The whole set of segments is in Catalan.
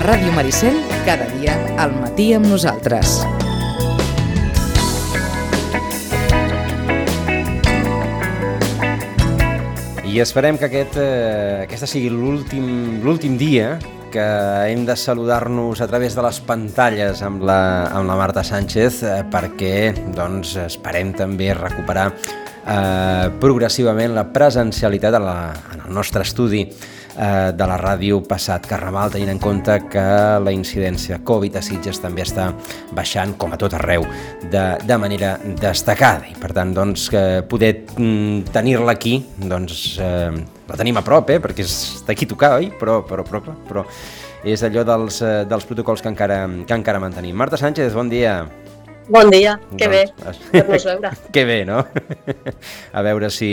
Ràdio Maricel, cada dia, al matí amb nosaltres. I esperem que aquest, eh, aquesta sigui l'últim dia que hem de saludar-nos a través de les pantalles amb la, amb la Marta Sánchez eh, perquè doncs, esperem també recuperar eh, progressivament la presencialitat en, la, en el nostre estudi eh, de la ràdio passat Carnaval, tenint en compte que la incidència Covid a Sitges també està baixant, com a tot arreu, de, de manera destacada. I per tant, doncs, que poder mm, tenir-la aquí, doncs, eh, la tenim a prop, eh, perquè és d'aquí tocar, oi? Però, però, però, però és allò dels, eh, dels protocols que encara, que encara mantenim. Marta Sánchez, bon dia. Bon dia, que bé, fer-nos veure. que bé, no? a veure si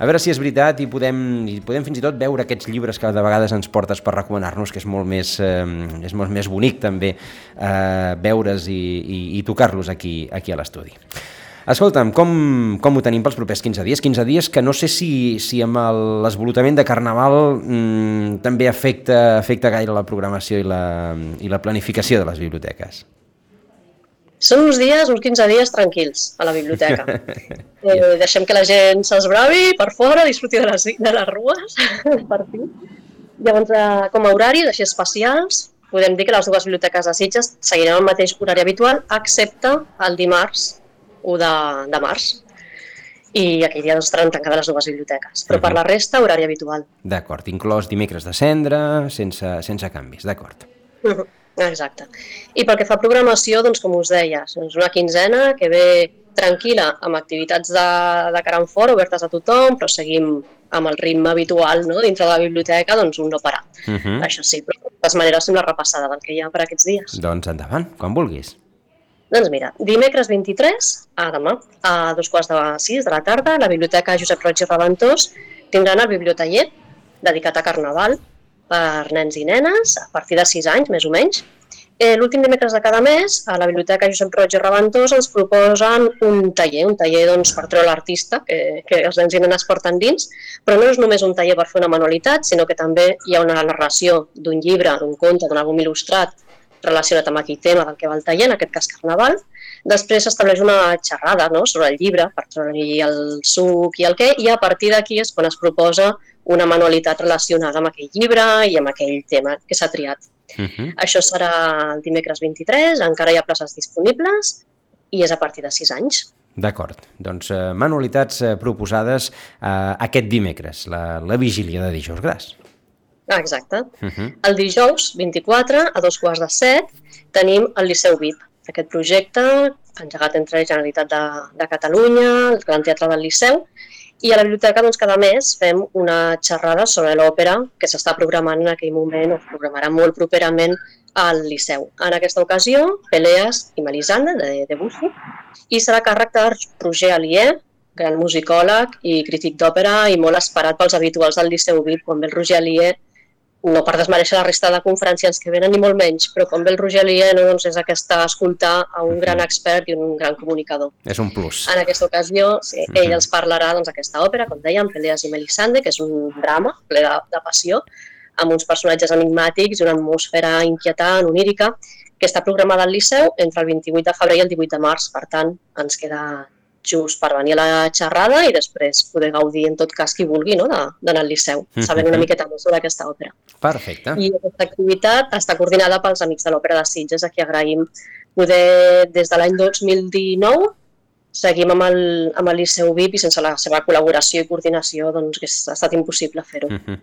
a veure si és veritat i podem, i podem fins i tot veure aquests llibres que de vegades ens portes per recomanar-nos, que és molt més, eh, és molt més bonic també eh, veure's i, i, i tocar-los aquí, aquí a l'estudi. Escolta'm, com, com ho tenim pels propers 15 dies? 15 dies que no sé si, si amb l'esvolutament de Carnaval mmm, també afecta, afecta gaire la programació i la, i la planificació de les biblioteques. Són uns dies, uns 15 dies tranquils a la biblioteca. Eh, deixem que la gent s'esbravi per fora, disfruti de les, de les rues, per fi. Llavors, eh, com a horaris així especials, podem dir que les dues biblioteques de Sitges seguiran el mateix horari habitual, excepte el dimarts 1 de, de març. I aquell dia doncs, estaran tancades les dues biblioteques. Però uh -huh. per la resta, horari habitual. D'acord, inclòs dimecres de cendre, sense, sense canvis, d'acord. Uh -huh. Exacte. I pel que fa a programació, doncs com us deia, és una quinzena que ve tranquil·la amb activitats de, de cara en fora, obertes a tothom, però seguim amb el ritme habitual no? dintre de la biblioteca, doncs un no parar. Uh -huh. Això sí, però de totes maneres fem la repassada del que hi ha per aquests dies. Doncs endavant, quan vulguis. Doncs mira, dimecres 23, a demà, a dos quarts de sis de la tarda, la Biblioteca Josep Roig i Reventós tindran el biblioteller dedicat a Carnaval, per nens i nenes a partir de 6 anys, més o menys. Eh, L'últim dimecres de cada mes, a la Biblioteca Josep Roig i Reventós ens proposen un taller, un taller doncs, per treure l'artista que, que els nens i nenes porten dins, però no és només un taller per fer una manualitat, sinó que també hi ha una narració d'un llibre, d'un conte, d'un àlbum il·lustrat relacionat amb aquell tema del que va el taller, en aquest cas Carnaval. Després s'estableix una xerrada no?, sobre el llibre, per treure-hi el suc i el què, i a partir d'aquí és quan es proposa una manualitat relacionada amb aquell llibre i amb aquell tema que s'ha triat. Uh -huh. Això serà el dimecres 23, encara hi ha places disponibles i és a partir de 6 anys. D'acord, doncs eh, manualitats eh, proposades eh, aquest dimecres, la, la vigília de dijous gras. Ah, exacte. Uh -huh. El dijous 24, a dos quarts de set, tenim el Liceu VIP, aquest projecte engegat entre la Generalitat de, de Catalunya, el Gran Teatre del Liceu, i a la biblioteca doncs, cada mes fem una xerrada sobre l'òpera que s'està programant en aquell moment o programarà molt properament al Liceu. En aquesta ocasió, Peleas i Melisande, de Debussy, i serà càrrec de Roger Alier, gran musicòleg i crític d'òpera i molt esperat pels habituals del Liceu VIP. Quan ve el Roger Alier no per desmereixer la resta de conferències que venen ni molt menys, però com ve el Roger Lieno doncs és aquesta escoltar a un gran expert i un gran comunicador. És un plus. En aquesta ocasió, sí, uh -huh. ell ens parlarà doncs, d'aquesta òpera, com dèiem, Peleas i Melisande, que és un drama ple de, de passió, amb uns personatges enigmàtics i una atmosfera inquietant, onírica, que està programada al Liceu entre el 28 de febrer i el 18 de març. Per tant, ens queda just per venir a la xerrada i després poder gaudir en tot cas qui vulgui no? d'anar al Liceu, sabent una miqueta més sobre aquesta òpera. Perfecte. I aquesta activitat està coordinada pels Amics de l'Òpera de Sitges, a qui agraïm poder, des de l'any 2019, seguim amb el, amb el Liceu VIP i sense la seva col·laboració i coordinació doncs, ha estat impossible fer-ho. Uh -huh.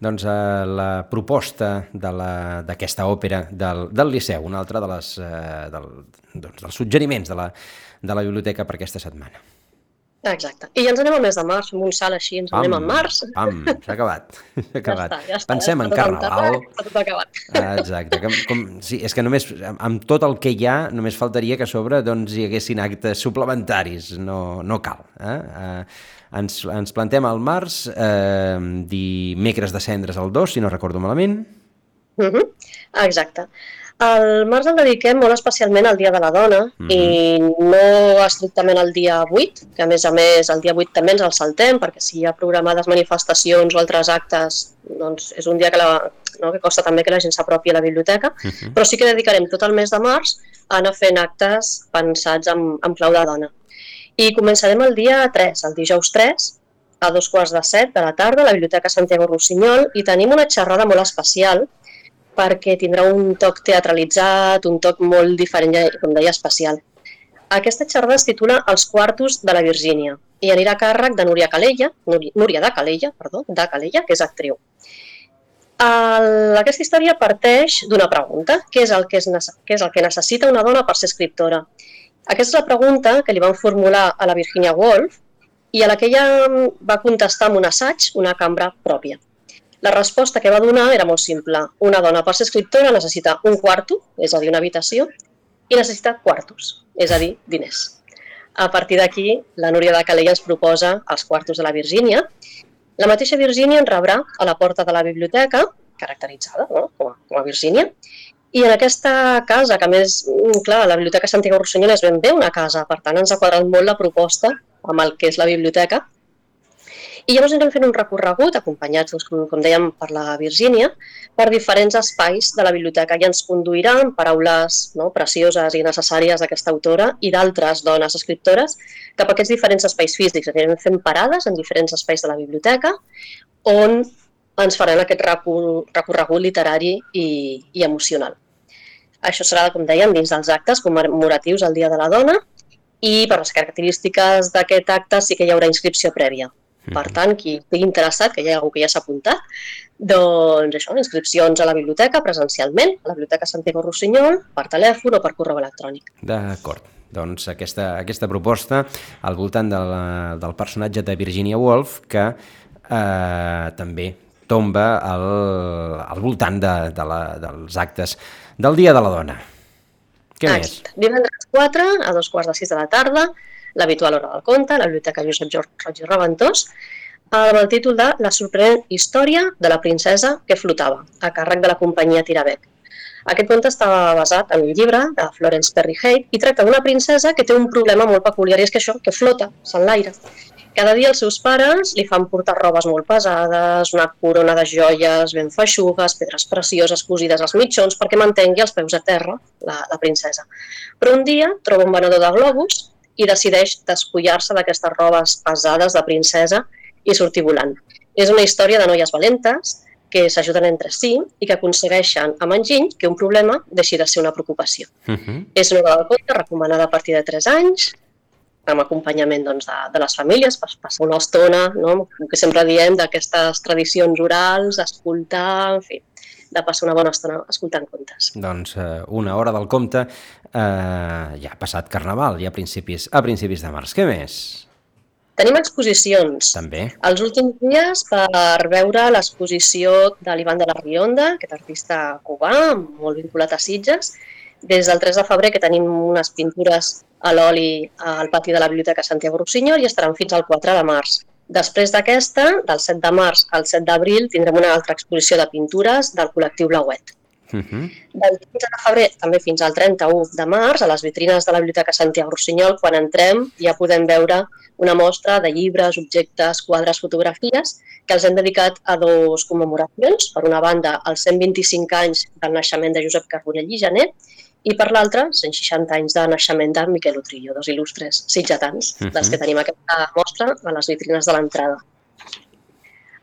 Doncs uh, la proposta d'aquesta òpera del, del Liceu, una altra de les, uh, del, doncs, dels suggeriments de la, de la biblioteca per aquesta setmana. Exacte. I ja ens anem al mes de març, amb un salt així, ens pam, anem al març. Pam, s'ha acabat. S'ha acabat. Ja està, ja està, Pensem ja en Carnaval. Està tot acabat. Exacte. Com, com, sí, és que només, amb tot el que hi ha, només faltaria que a sobre doncs, hi haguessin actes suplementaris. No, no cal. Eh? Eh, ens, ens plantem al març, eh, dimecres de cendres al 2, si no recordo malament. Uh -huh. Exacte. El març el dediquem molt especialment al Dia de la Dona mm -hmm. i no estrictament al dia 8, que a més a més el dia 8 també ens el saltem perquè si hi ha programades manifestacions o altres actes, doncs és un dia que, la, no, que costa també que la gent s'apropi a la biblioteca, mm -hmm. però sí que dedicarem tot el mes de març a anar fent actes pensats en, en clau de dona. I començarem el dia 3, el dijous 3, a dos quarts de set de la tarda a la Biblioteca Santiago Rossinyol i tenim una xerrada molt especial perquè tindrà un toc teatralitzat, un toc molt diferent, com deia, especial. Aquesta xerrada es titula Els quartos de la Virgínia i anirà a càrrec de Núria Calella, Núria de Calella, perdó, de Calella, que és actriu. El, aquesta història parteix d'una pregunta, què és, el que és, què és el que necessita una dona per ser escriptora? Aquesta és la pregunta que li van formular a la Virginia Woolf i a la que ella va contestar amb un assaig, una cambra pròpia. La resposta que va donar era molt simple. Una dona per ser escriptora necessita un quarto, és a dir, una habitació, i necessita quartos, és a dir, diners. A partir d'aquí, la Núria de Calella ens proposa els quartos de la Virgínia. La mateixa Virgínia en rebrà a la porta de la biblioteca, caracteritzada no? com, a, com a Virgínia, i en aquesta casa, que més, mm, clar, la Biblioteca Santiago Rossinyol és ben bé una casa, per tant ens ha quadrat molt la proposta amb el que és la biblioteca, i llavors anirem fent un recorregut, acompanyats, doncs, com, com dèiem, per la Virgínia, per diferents espais de la biblioteca i ens conduirà amb paraules no, precioses i necessàries d'aquesta autora i d'altres dones escriptores cap a aquests diferents espais físics. Anirem fent parades en diferents espais de la biblioteca on ens faran aquest recorregut literari i, i emocional. Això serà, com dèiem, dins dels actes commemoratius al Dia de la Dona i per les característiques d'aquest acte sí que hi haurà inscripció prèvia. Per mhm. tant, qui estigui interessat, que hi ha algú que ja s'ha apuntat, doncs això, inscripcions a la biblioteca presencialment, a la Biblioteca Santiago Rossinyol, per telèfon o per correu electrònic. D'acord. Doncs aquesta, aquesta proposta al voltant de la, del personatge de Virginia Woolf que eh, també tomba al, al voltant de, de la, dels actes del Dia de la Dona. Què ah, més? Divendres 4 a dos quarts de sis de la tarda l'habitual hora del conte, la Biblioteca Josep Roig i Reventós, amb el títol de La sorprenent història de la princesa que flotava, a càrrec de la companyia Tirabec. Aquest conte estava basat en un llibre de Florence Perry Haight i tracta d'una princesa que té un problema molt peculiar i és que això, que flota, s'enlaira. Cada dia els seus pares li fan portar robes molt pesades, una corona de joies ben feixugues, pedres precioses cosides als mitjons perquè mantengui els peus a terra la, la princesa. Però un dia troba un venedor de globus i decideix despullar-se d'aquestes robes pesades de princesa i sortir volant. És una història de noies valentes que s'ajuden entre si i que aconsegueixen amb enginy que un problema deixi de ser una preocupació. Uh -huh. És una novel·la conte recomanada a partir de 3 anys, amb acompanyament doncs, de, de les famílies, per passar una estona, no? que sempre diem d'aquestes tradicions orals, escoltar, en fi, de passar una bona estona escoltant contes. Doncs eh, una hora del conte, eh, ja ha passat Carnaval, ja a principis, a principis de març. Què més? Tenim exposicions. També. Els últims dies per veure l'exposició de l'Ivan de la Rionda, aquest artista cubà, molt vinculat a Sitges. Des del 3 de febrer que tenim unes pintures a l'oli al pati de la Biblioteca Santiago Rossinyol i estaran fins al 4 de març. Després d'aquesta, del 7 de març al 7 d'abril, tindrem una altra exposició de pintures del col·lectiu Blauet. Uh mhm. -huh. Del 15 de febrer també fins al 31 de març, a les vitrines de la Biblioteca Santiago Rossinyol, quan entrem ja podem veure una mostra de llibres, objectes, quadres, fotografies, que els hem dedicat a dos commemoracions. Per una banda, els 125 anys del naixement de Josep Carbonell i Janet, i per l'altra, 160 anys de naixement de Miquel Utrillo, dos il·lustres sitjatans, uh -huh. dels que tenim aquesta mostra a les vitrines de l'entrada.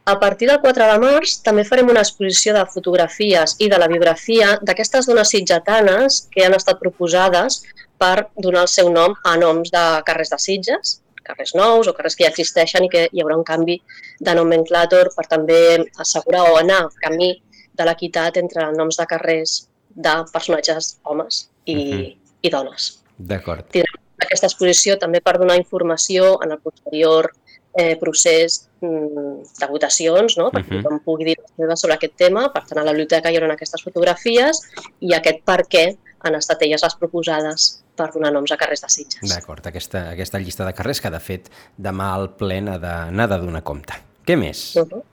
A partir del 4 de març també farem una exposició de fotografies i de la biografia d'aquestes dones sitjatanes que han estat proposades per donar el seu nom a noms de carrers de Sitges, carrers nous o carrers que ja existeixen i que hi haurà un canvi de nomenclàtor per també assegurar o anar camí de l'equitat entre noms de carrers de personatges homes i, mhm. -huh. i dones. D'acord. Tindrem aquesta exposició també per donar informació en el posterior eh, procés mm, de votacions, no? perquè uh -huh. tothom pugui dir sobre aquest tema. Per tant, a la biblioteca hi haurà aquestes fotografies i aquest per què han estat elles les proposades per donar noms a carrers de Sitges. D'acord, aquesta, aquesta llista de carrers que, de fet, demà al ple n'ha de, de donar compte. Què més? Uh -huh.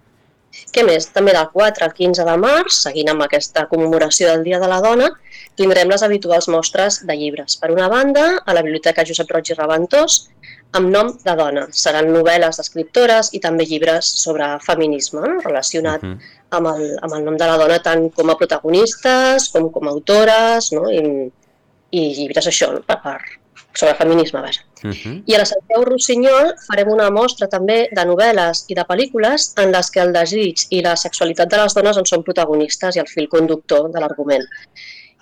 Què més? També del 4 al 15 de març, seguint amb aquesta commemoració del Dia de la Dona, tindrem les habituals mostres de llibres. Per una banda, a la Biblioteca Josep Roig i Reventós, amb nom de dona. Seran novel·les d'escriptores i també llibres sobre feminisme, no? relacionat uh -huh. amb, el, amb el nom de la dona tant com a protagonistes com com a autores no? I, i llibres això, no? per, per, sobre feminisme, vaja. Uh -huh. I a la Santiago Rossinyol farem una mostra també de novel·les i de pel·lícules en les que el desig i la sexualitat de les dones en són protagonistes i el fil conductor de l'argument.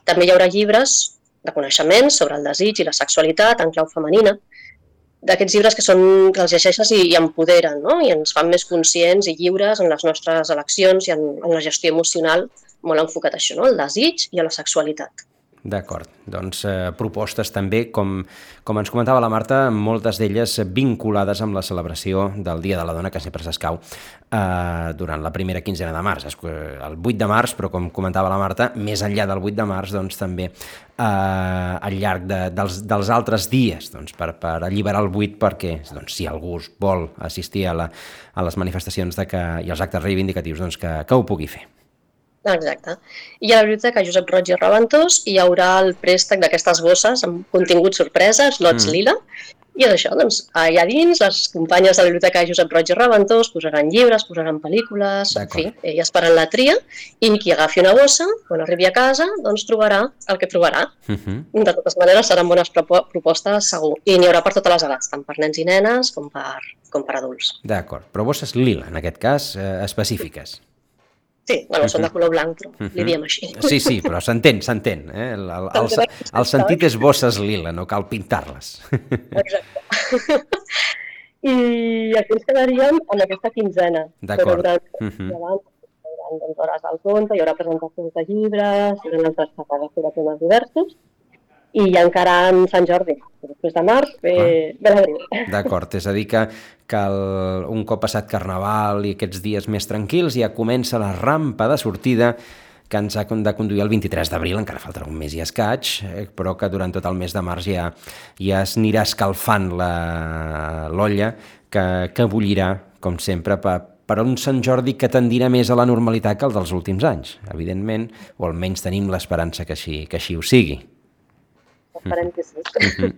També hi haurà llibres de coneixements sobre el desig i la sexualitat en clau femenina, d'aquests llibres que, són, que els llegeixes i, i empoderen no? i ens fan més conscients i lliures en les nostres eleccions i en, en la gestió emocional molt enfocat a això, no? el desig i a la sexualitat. D'acord, doncs eh, propostes també, com, com ens comentava la Marta, moltes d'elles vinculades amb la celebració del Dia de la Dona, que sempre s'escau eh, durant la primera quinzena de març, el 8 de març, però com comentava la Marta, més enllà del 8 de març, doncs també eh, al llarg de, dels, dels altres dies, doncs, per, per alliberar el 8 perquè, doncs, si algú vol assistir a, la, a les manifestacions de que, i als actes reivindicatius, doncs, que, que ho pugui fer. Exacte. I a la biblioteca Josep Roig i Reventós hi haurà el préstec d'aquestes bosses amb contingut sorpresa, slots mm. lila, i és això, doncs, allà dins les companyes de la biblioteca Josep Roig i Reventós posaran llibres, posaran pel·lícules, en fi, elles faran la tria, i qui agafi una bossa, quan arribi a casa, doncs trobarà el que trobarà. Uh mhm. -huh. De totes maneres, seran bones propostes, segur. I n'hi haurà per totes les edats, tant per nens i nenes com per, com per adults. D'acord, però bosses lila, en aquest cas, eh, específiques. Sí, bueno, són de color blanc, però uh -huh. li diem així. Sí, sí, però s'entén, s'entén. Eh? El, el, el, el sentit és bosses lila, no cal pintar-les. Exacte. I aquí ens quedaríem en aquesta quinzena. D'acord. Uh -huh. hi haurà doncs, hores del conte, hi haurà presentacions de llibres, hi haurà altres catàlegs de temes diversos, i ja encara en Sant Jordi, després de març, ve, ah. ve l'abril. D'acord, és a dir que, que el, un cop passat Carnaval i aquests dies més tranquils ja comença la rampa de sortida que ens ha de conduir el 23 d'abril, encara faltarà un mes i escaig, eh, però que durant tot el mes de març ja, ja es anirà escalfant l'olla que, que bullirà, com sempre, per, per un Sant Jordi que tendirà més a la normalitat que el dels últims anys, evidentment, o almenys tenim l'esperança que, així, que així ho sigui -hmm.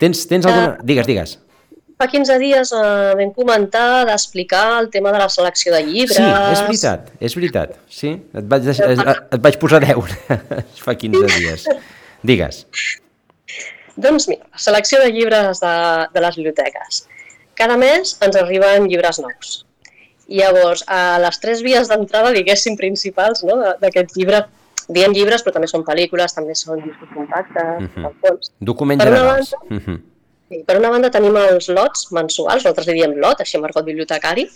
tens, tens alguna... Digues, digues. Fa 15 dies eh, vam comentar d'explicar el tema de la selecció de llibres... Sí, és veritat, és veritat. Sí, et vaig, et, et vaig posar deure fa 15 dies. Digues. Doncs mira, selecció de llibres de, de les biblioteques. Cada mes ens arriben llibres nous. Llavors, a les tres vies d'entrada, diguéssim, principals no, d'aquest llibre diem llibres, però també són pel·lícules, també són compactes, uh -huh. fons. Documents generals. Banda, uh -huh. sí, per una banda tenim els lots mensuals, nosaltres li diem lot, així marcot bibliotecari,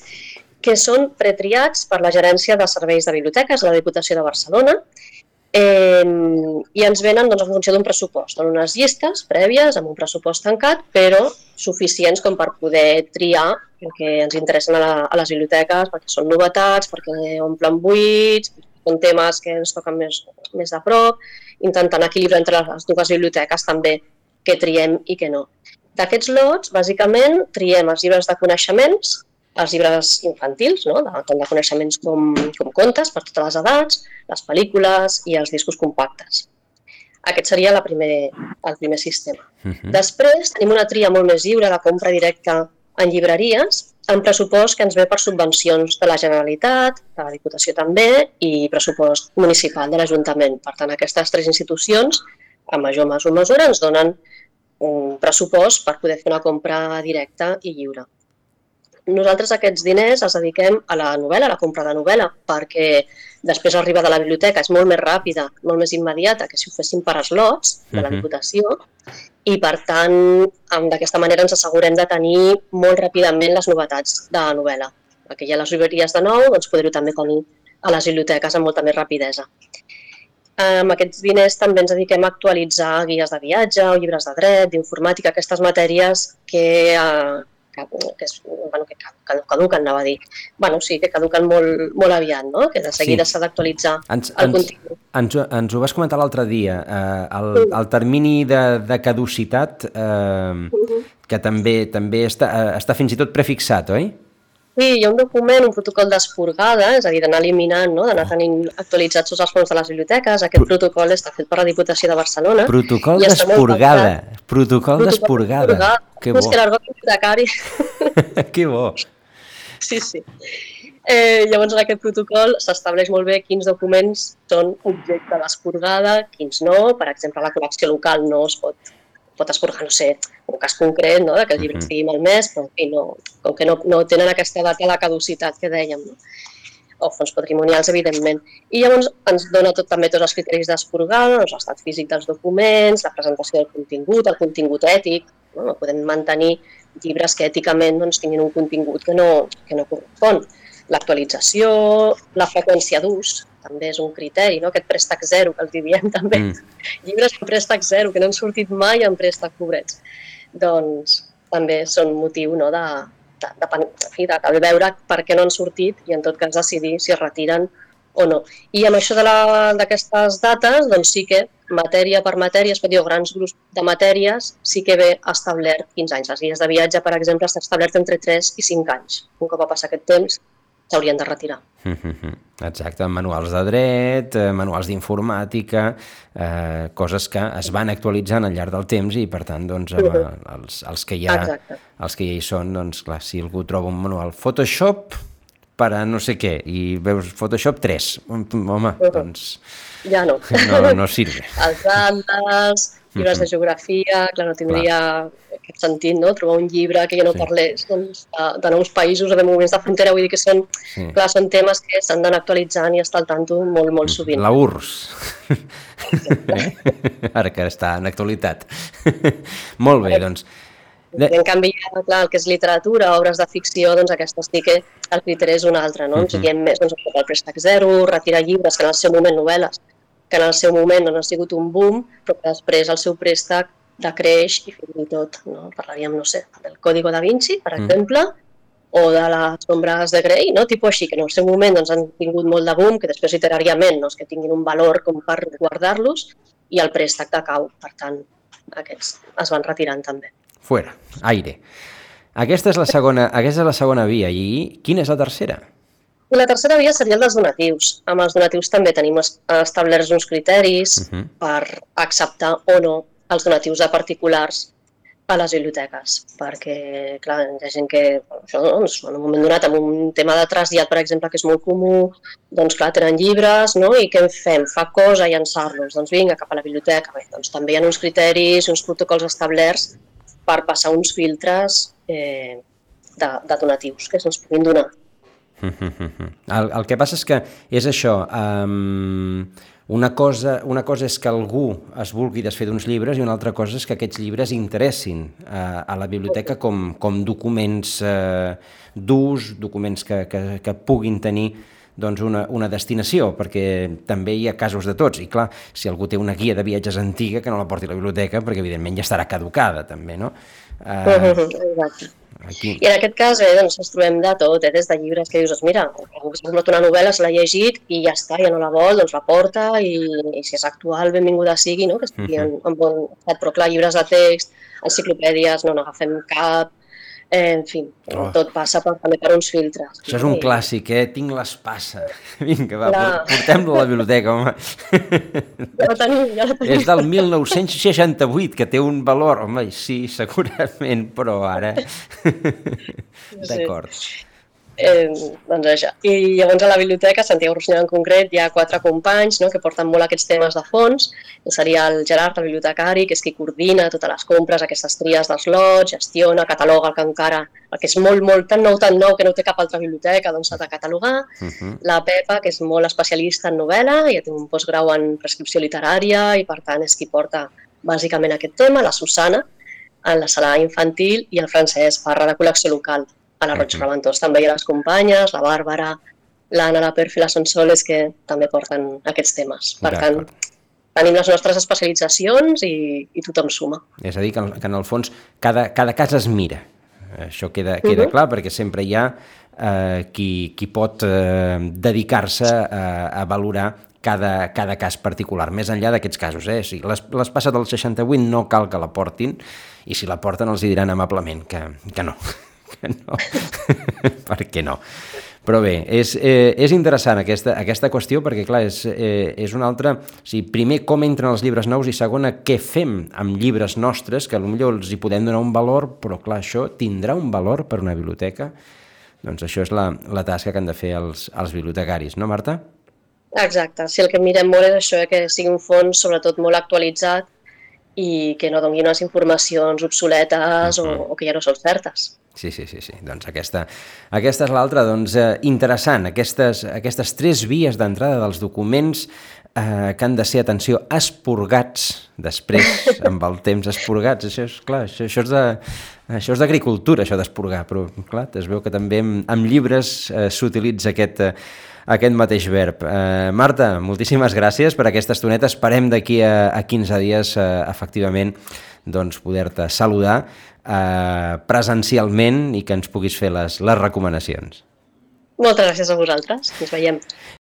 que són pretriats per la Gerència de Serveis de Biblioteques de la Diputació de Barcelona eh, i ens venen doncs, en funció d'un pressupost. Són unes llistes prèvies amb un pressupost tancat, però suficients com per poder triar el que ens interessen a, la, a les biblioteques, perquè són novetats, perquè omplen buits, són temes que ens toquen més, més de prop, intentant equilibrar entre les dues biblioteques també que triem i que no. D'aquests lots, bàsicament, triem els llibres de coneixements, els llibres infantils, no? de, tant de coneixements com, com contes, per totes les edats, les pel·lícules i els discos compactes. Aquest seria la primer, el primer sistema. Uh -huh. Després tenim una tria molt més lliure de compra directa en llibreries, amb pressupost que ens ve per subvencions de la Generalitat, de la Diputació també, i pressupost municipal de l'Ajuntament. Per tant, aquestes tres institucions, a major o mesura, ens donen un pressupost per poder fer una compra directa i lliure. Nosaltres aquests diners els dediquem a la novel·la, a la compra de novel·la, perquè després arriba de la biblioteca és molt més ràpida, molt més immediata que si ho féssim per eslots de la Diputació i per tant d'aquesta manera ens assegurem de tenir molt ràpidament les novetats de la novel·la. Perquè hi ha les llibreries de nou, doncs poder-ho també tenir a les biblioteques amb molta més rapidesa. Amb aquests diners també ens dediquem a actualitzar guies de viatge o llibres de dret, d'informàtica, aquestes matèries que, eh, que, que, és, bueno, que caduquen, anava a dir. bueno, sí, que caduquen molt, molt aviat, no? que de seguida s'ha sí. d'actualitzar el contingut. Ens, ens ho vas comentar l'altre dia, eh, el, el termini de, de caducitat eh, uh -huh. que també també està, eh, està fins i tot prefixat, oi? Sí, hi ha un document, un protocol d'esporgada, és a dir, d'anar eliminant, no? d'anar tenint actualitzats tots els fons de les biblioteques. Aquest protocol està fet per la Diputació de Barcelona. Protocol d'esporgada. pensat. Protocol d'esporgada. Que bo. És que l'argot bibliotecari... que bo. Sí, sí. Eh, llavors, en aquest protocol s'estableix molt bé quins documents són objecte d'esporgada, quins no. Per exemple, la col·lecció local no es pot, pot esporgar, no sé, un cas concret, no?, de que el llibre Mhm. estigui malmès, però en fi, no, com que no, no tenen aquesta data de caducitat que dèiem, no? o fons patrimonials, evidentment. I llavors ens dona tot, també tots els criteris d'esporgada, doncs, l'estat físic dels documents, la presentació del contingut, el contingut ètic, no, no podem mantenir llibres que èticament doncs, tinguin un contingut que no, que no correspon. L'actualització, la freqüència d'ús, també és un criteri, no? aquest préstec zero que els diem també. Mm. Llibres amb préstec zero, que no han sortit mai en préstec pobrets. Doncs també són motiu no, de, de, de, fi, de, de veure per què no han sortit i en tot cas decidir si es retiren o no. I amb això de la- d'aquestes dates, doncs sí que matèria per matèria, es pot dir, grans grups de matèries, sí que ve establert 15 anys. Les guies de viatge, per exemple, està establert entre 3 i 5 anys. Un cop ha passat aquest temps, s'haurien de retirar. Mhm. Exacte, manuals de dret, eh, manuals d'informàtica, eh, coses que es van actualitzant al llarg del temps i, per tant, doncs, amb, eh, els, els, que ja, els que ja hi són, doncs, clar, si algú troba un manual Photoshop per a no sé què, i veus Photoshop 3, home, doncs Ja no. no, no sirve. els atles, llibres de geografia, clar, no tindria aquest sentit, no? Trobar un llibre que ja no Sí. parlés doncs, de, de nous països o de moviments de frontera, vull dir que són, Sí. clar, són temes que s'han d'anar actualitzant i estar al tanto molt, molt sovint. La URSS. Ara que està en actualitat. Molt bé, doncs. De... I en canvi, clar, el que és literatura, obres de ficció, doncs aquestes sí que el criteri és un altre, no? Ens Mhm. diem més, doncs, el préstec zero, retirar llibres que en el seu moment, novel·les, que en el seu moment no han sigut un boom, però que després el seu préstec decreix i fins i tot, no? parlaríem, no sé, del Código da Vinci, per Mm. exemple, o de les ombres de Grey, no? tipus així, que en el seu moment doncs, han tingut molt de boom, que després literàriament no és que tinguin un valor com per guardar-los, i el préstec decau, per tant, aquests es van retirant també. Fuera, aire. Aquesta és la segona, aquesta és la segona via. I quina és la tercera? I la tercera via seria el dels donatius. Amb els donatius també tenim es- establerts uns criteris Uh -huh. per acceptar o no els donatius de particulars a les biblioteques, perquè clar, hi ha gent que això, doncs, en un moment donat, amb un tema de trasllat, per exemple, que és molt comú, doncs clar, tenen llibres, no? i què en fem? Fa cosa llançar-los? Doncs vinga, cap a la biblioteca. Bé, doncs també hi ha uns criteris, uns protocols establerts per passar uns filtres eh, de, de donatius que se'ns puguin donar. El, el que passa és que és això, um, una, cosa, una cosa és que algú es vulgui desfer d'uns llibres i una altra cosa és que aquests llibres interessin uh, a la biblioteca com, com documents uh, d'ús, documents que, que, que puguin tenir doncs una, una destinació, perquè també hi ha casos de tots, i clar, si algú té una guia de viatges antiga, que no la porti a la biblioteca, perquè evidentment ja estarà caducada també, no? Uh, Exacte. aquí... I en aquest cas, bé, doncs, ens trobem de tot, eh? des de llibres que dius, doncs, mira, algú s'ha comprat una novel·la, se l'ha llegit i ja està, ja no la vol, doncs la porta i, i si és actual, benvinguda sigui, no? que estigui en, en bon estat. Però clar, llibres de text, enciclopèdies, no n'agafem cap, eh, en fi, Oh. tot passa per, també per uns filtres. Això és un clàssic, eh? Tinc l'espassa. Vinga, va, por- portem-lo a la biblioteca, home. Ja la tenim, ja la tenim. És del 1968, que té un valor. Home, sí, segurament, però ara... D'acord. Eh, doncs això. I llavors a la biblioteca, Santiago Rossinyol en concret, hi ha quatre companys no, que porten molt aquests temes de fons. Seria el Gerard, el bibliotecari, que és qui coordina totes les compres, aquestes tries dels lots, gestiona, cataloga el que encara, el que és molt, molt tan nou, tan nou, que no té cap altra biblioteca, doncs s'ha de catalogar. Uh -huh. La Pepa, que és molt especialista en novel·la, ja té un postgrau en prescripció literària i, per tant, és qui porta bàsicament aquest tema. La Susana, en la sala infantil, i el Francesc Parra, de col·lecció local. A la Roig. Reventós també hi ha les companyes, la Bàrbara, l'Anna, la Perfi i la Sonsoles, que també porten aquests temes. Per tant, tenim les nostres especialitzacions i, i tothom suma. És a dir, que, en- que en el fons cada, cada cas es mira. Això queda, queda Mhm. clar, perquè sempre hi ha eh, qui, qui pot eh, dedicar-se a, a valorar cada, cada cas particular, més enllà d'aquests casos. Eh? Si les, les passes del 68 no cal que la portin, i si la porten els hi diran amablement que, que no, no. per què no? Però bé, és, eh, és interessant aquesta, aquesta qüestió perquè, clar, és, eh, és una altra... O sigui, primer, com entren els llibres nous i segona, què fem amb llibres nostres, que potser els hi podem donar un valor, però, clar, això tindrà un valor per una biblioteca? Doncs això és la, la tasca que han de fer els, els bibliotecaris, no, Marta? Exacte. Si el que mirem molt és això, eh, que sigui un fons sobretot molt actualitzat i que no doni unes informacions obsoletes uh -huh. o, o que ja no són certes. Sí, sí, sí, sí. Doncs aquesta, aquesta és l'altra, doncs, eh, interessant, aquestes, aquestes tres vies d'entrada dels documents eh, que han de ser, atenció, esporgats després, amb el temps esporgats. Això és, clar, això, això és de, això és d'agricultura, això d'esporgar, però, clar, es veu que també amb, amb llibres eh, s'utilitza aquest, eh, aquest mateix verb. Eh, Marta, moltíssimes gràcies per aquesta estoneta. Esperem d'aquí a, a 15 dies, eh, efectivament, doncs, poder-te saludar eh, presencialment i que ens puguis fer les, les recomanacions. Moltes gràcies a vosaltres. Ens veiem.